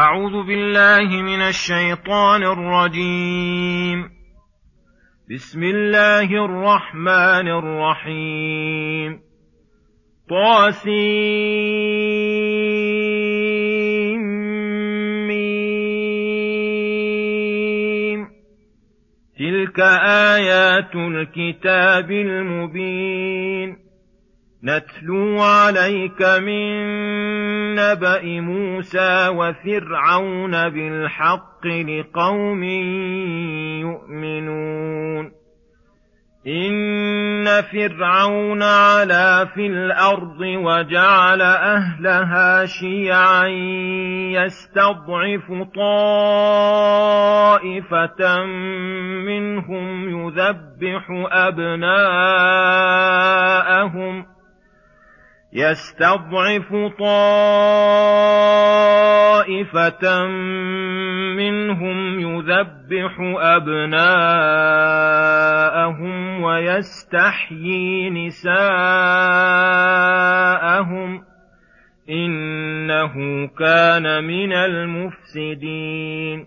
أعوذ بالله من الشيطان الرجيم. بسم الله الرحمن الرحيم. طاسيم. تلك آيات الكتاب المبين. نتلو عليك من نبأ موسى وفرعون بالحق لقوم يؤمنون. إن فرعون علا في الأرض وجعل أهلها شيعا يستضعف طائفة منهم يذبح أبناءهم ۖ يستضعف طائفة منهم يذبح أبناءهم ويستحيي نساءهم إنه كان من المفسدين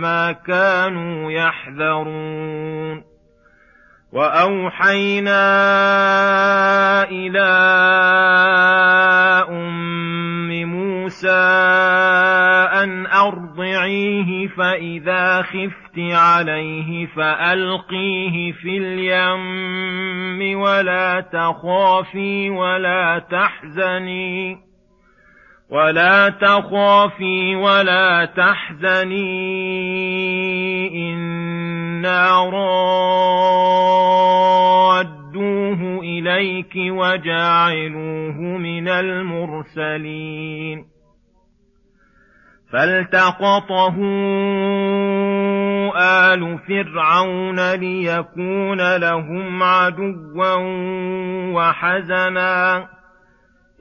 ما كانوا يحذرون. وأوحينا إلى أم موسى أن أرضعيه فإذا خفت عليه فألقيه في اليم ولا تخافي ولا تحزني. ولا تخافي ولا تحزني إنا رادوه إليك وجاعلوه من المرسلين فالتقطه آل فرعون ليكون لهم عدوا وحزنا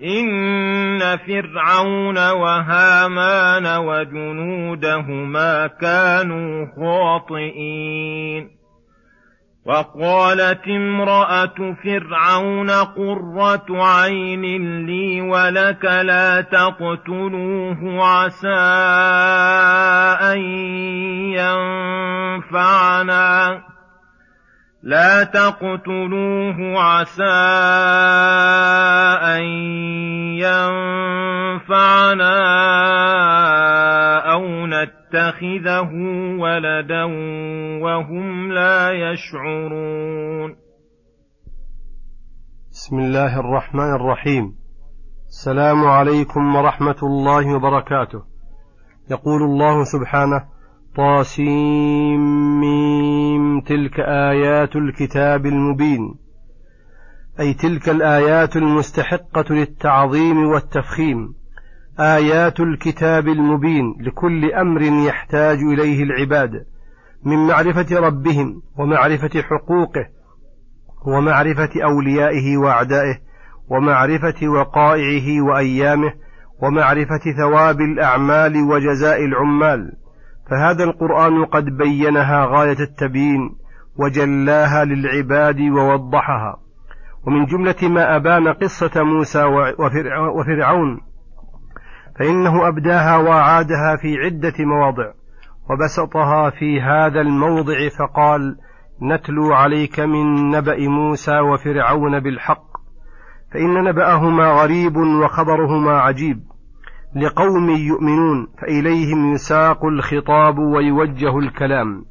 إن فرعون وهامان وجنودهما كانوا خاطئين وقالت امرأة فرعون قرة عين لي ولك لا تقتلوه عسى أن ينفعنا لا تقتلوه عسى أن ينفعنا أو نتخذه ولدا وهم لا يشعرون. بسم الله الرحمن الرحيم. السلام عليكم ورحمة الله وبركاته. يقول الله سبحانه طاسيم تلك آيات الكتاب المبين. أي تلك الآيات المستحقة للتعظيم والتفخيم. آيات الكتاب المبين. لكل أمر يحتاج إليه العباد. من معرفة ربهم ومعرفة حقوقه ومعرفة أوليائه وأعدائه ومعرفة وقائعه وأيامه ومعرفة ثواب الأعمال وجزاء العمال. فهذا القرآن قد بينها غاية التبيين وجلاها للعباد ووضحها. ومن جملة ما أبان قصة موسى وفرعون فإنه أبداها وأعادها في عدة مواضع وبسطها في هذا الموضع فقال نتلو عليك من نبأ موسى وفرعون بالحق فإن نبأهما غريب وخبرهما عجيب. لقوم يؤمنون فإليهم يساق الخطاب ويوجه الكلام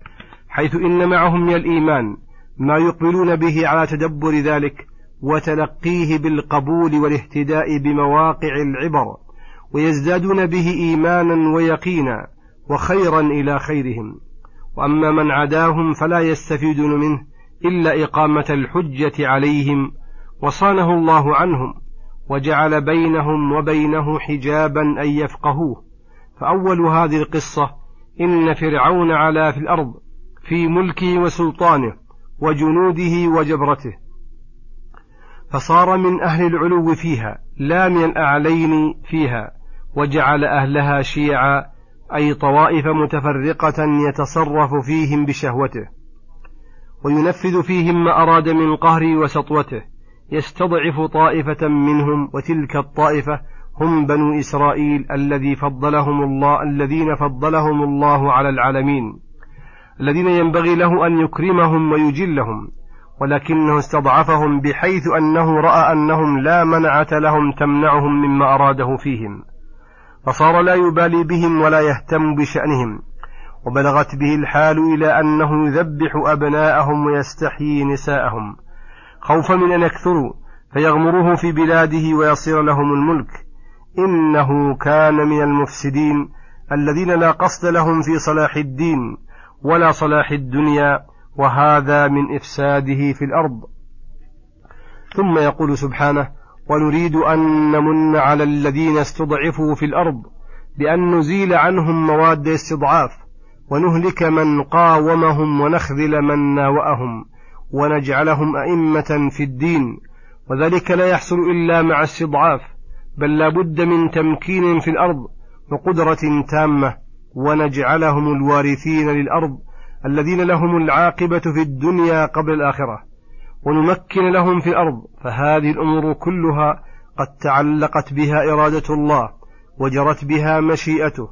حيث إن معهم من الإيمان ما يقبلون به على تدبر ذلك وتلقيه بالقبول والاهتداء بمواقع العبر ويزدادون به إيمانا ويقينا وخيرا إلى خيرهم. وأما من عداهم فلا يستفيدون منه إلا إقامة الحجة عليهم وصانه الله عنهم. وجعل بينهم وبينه حجابا أن يفقهوه. فأول هذه القصة إن فرعون علا في الأرض في ملكه وسلطانه وجنوده وجبرته. فصار من أهل العلو فيها لا من الأعلين فيها وجعل أهلها شيعا أي طوائف متفرقة يتصرف فيهم بشهوته. وينفذ فيهم ما أراد من قهره وسطوته. يستضعف طائفة منهم وتلك الطائفة هم بنو إسرائيل الذي فضلهم الله الذين فضلهم الله على العالمين الذين ينبغي له أن يكرمهم ويجلهم ولكنه استضعفهم بحيث أنه رأى أنهم لا منعة لهم تمنعهم مما أراده فيهم فصار لا يبالي بهم ولا يهتم بشأنهم وبلغت به الحال إلى أنه يذبح أبناءهم ويستحيي نساءهم. خوفا من أن يكثروا فيغمروه في بلاده ويصير لهم الملك. إنه كان من المفسدين الذين لا قصد لهم في صلاح الدين ولا صلاح الدنيا وهذا من إفساده في الأرض. ثم يقول سبحانه ونريد أن نمن على الذين استضعفوا في الأرض بأن نزيل عنهم مواد استضعاف ونهلك من قاومهم ونخذل من ناوأهم. ونجعلهم أئمة في الدين وذلك لا يحصل إلا مع استضعاف بل لا بد من تمكين في الأرض وقدرة تامة ونجعلهم الوارثين للأرض الذين لهم العاقبة في الدنيا قبل الآخرة ونمكن لهم في الأرض فهذه الأمور كلها قد تعلقت بها إرادة الله وجرت بها مشيئته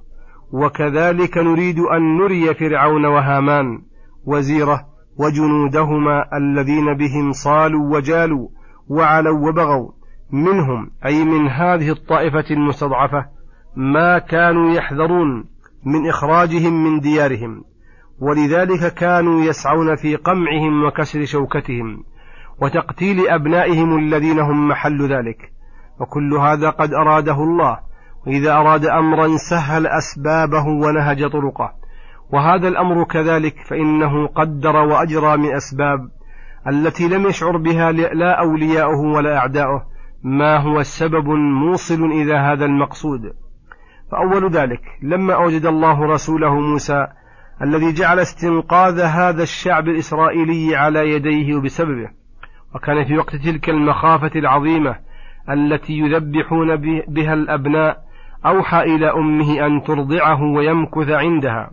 وكذلك نريد أن نري فرعون وهامان وزيره وجنودهما الذين بهم صالوا وجالوا وعلوا وبغوا. منهم أي من هذه الطائفة المستضعفة ما كانوا يحذرون من إخراجهم من ديارهم ولذلك كانوا يسعون في قمعهم وكسر شوكتهم وتقتيل أبنائهم الذين هم محل ذلك. وكل هذا قد أراده الله وإذا أراد أمرا سهل أسبابه ونهج طرقه. وهذا الأمر كذلك فإنه قدر وأجرى من أسباب التي لم يشعر بها لا أولياؤه ولا أعداؤه. ما هو السبب موصل إلى هذا المقصود؟ فأول ذلك لما أوجد الله رسوله موسى الذي جعل استنقاذ هذا الشعب الإسرائيلي على يديه وبسببه وكان في وقت تلك المخافة العظيمة التي يذبحون بها الأبناء أوحى إلى أمه أن ترضعه ويمكث عندها.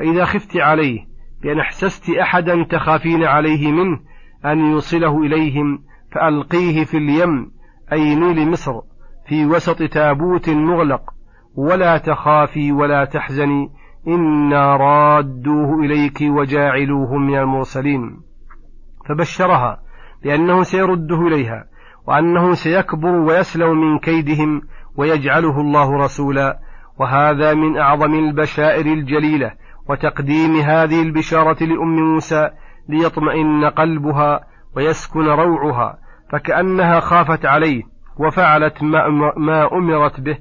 فإذا خفت عليه بأن أحسست أحدا تخافين عليه منه أن يوصله إليهم فألقيه في اليم أي نيل مصر في وسط تابوت مغلق ولا تخافي ولا تحزني إنا رادوه إليك وجاعلوه من المرسلين. فبشرها بأنه سيرده إليها وأنه سيكبر ويسلم من كيدهم ويجعله الله رسولا وهذا من أعظم البشائر الجليلة وتقديم هذه البشارة لأم موسى ليطمئن قلبها ويسكن روعها فكأنها خافت عليه وفعلت ما, أمرت به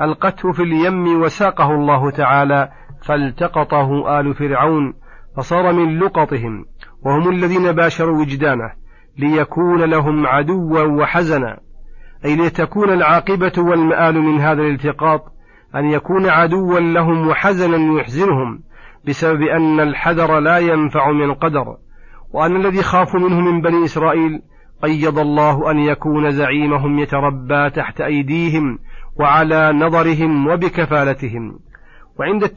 ألقته في اليم وساقه الله تعالى فالتقطه آل فرعون فصار من لقطهم وهم الذين باشروا وجدانه ليكون لهم عدوا وحزنا أي لتكون العاقبة والمآل من هذا الالتقاط أن يكون عدوا لهم وحزنا يحزنهم بسبب أن الحذر لا ينفع من القدر وأن الذي خافوا منه من بني إسرائيل قيض الله أن يكون زعيمهم يتربى تحت أيديهم وعلى نظرهم وبكفالتهم. وعند,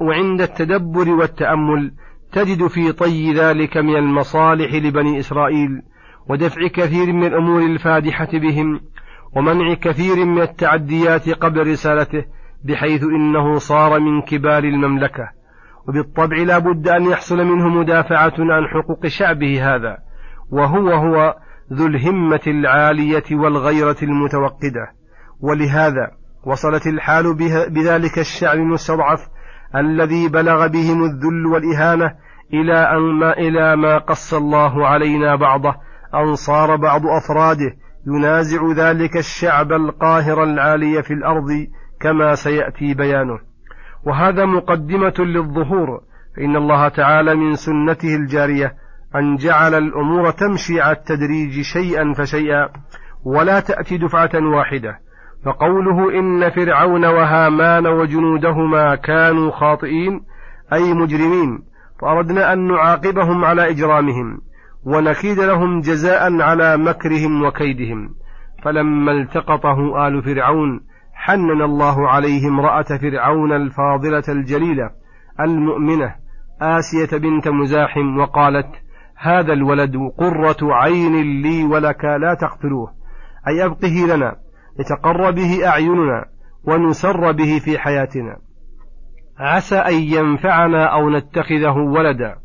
وعند التدبر والتأمل تجد في طي ذلك من المصالح لبني إسرائيل ودفع كثير من الأمور الفادحة بهم ومنع كثير من التعديات قبل رسالته بحيث إنه صار من كبار المملكة. وبالطبع لا بد أن يحصل منه مدافعة عن حقوق شعبه هذا وهو هو ذو الهمة العالية والغيرة المتوقدة. ولهذا وصلت الحال بذلك الشعب المستضعف الذي بلغ بهم الذل والإهانة إلى أن ما إلى ما قص الله علينا بعضه أن صار بعض أفراده ينازع ذلك الشعب القاهر العالي في الأرض كما سيأتي بيانه. وهذا مقدمة للظهور فإن الله تعالى من سنته الجارية أن جعل الأمور تمشي على التدريج شيئا فشيئا ولا تأتي دفعة واحدة. فقوله إن فرعون وهامان وجنودهما كانوا خاطئين أي مجرمين فأردنا أن نعاقبهم على إجرامهم ونكيد لهم جزاء على مكرهم وكيدهم. فلما التقطه آل فرعون حنن الله عليه امرأة فرعون الفاضلة الجليلة المؤمنة آسية بنت مزاحم وقالت هذا الولد قرة عين لي ولك لا تقتلوه. أي أبقه لنا لتقر به أعيننا ونسر به في حياتنا. عسى أن ينفعنا أو نتخذه ولدا.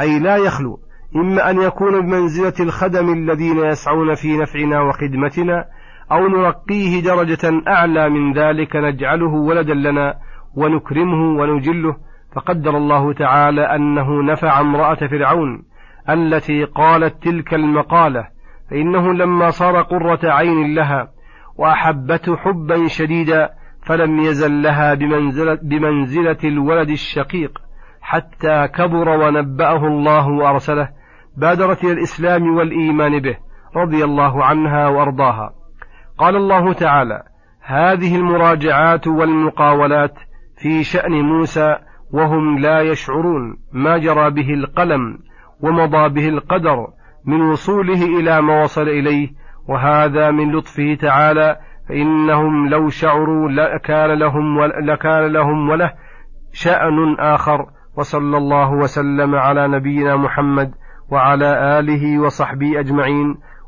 أي لا يخلو إما أن يكون بمنزلة الخدم الذين يسعون في نفعنا وخدمتنا أو نرقيه درجة أعلى من ذلك نجعله ولدا لنا ونكرمه ونجله فقدر الله تعالى أنه نفع امرأة فرعون التي قالت تلك المقالة فإنه لما صار قرة عين لها وأحبته حبا شديدا فلم يزل لها بمنزلة, بمنزلة الولد الشقيق حتى كبر ونبأه الله وأرسله بادرت إلى الإسلام والإيمان به رضي الله عنها وأرضاها. قال الله تعالى هذه المراجعات والمقاولات في شأن موسى وهم لا يشعرون ما جرى به القلم ومضى به القدر من وصوله إلى ما وصل إليه وهذا من لطفه تعالى فإنهم لو شعروا لكان لهم لكان لهم وله شأن آخر وصلى الله وسلم على نبينا محمد وعلى آله وصحبه أجمعين.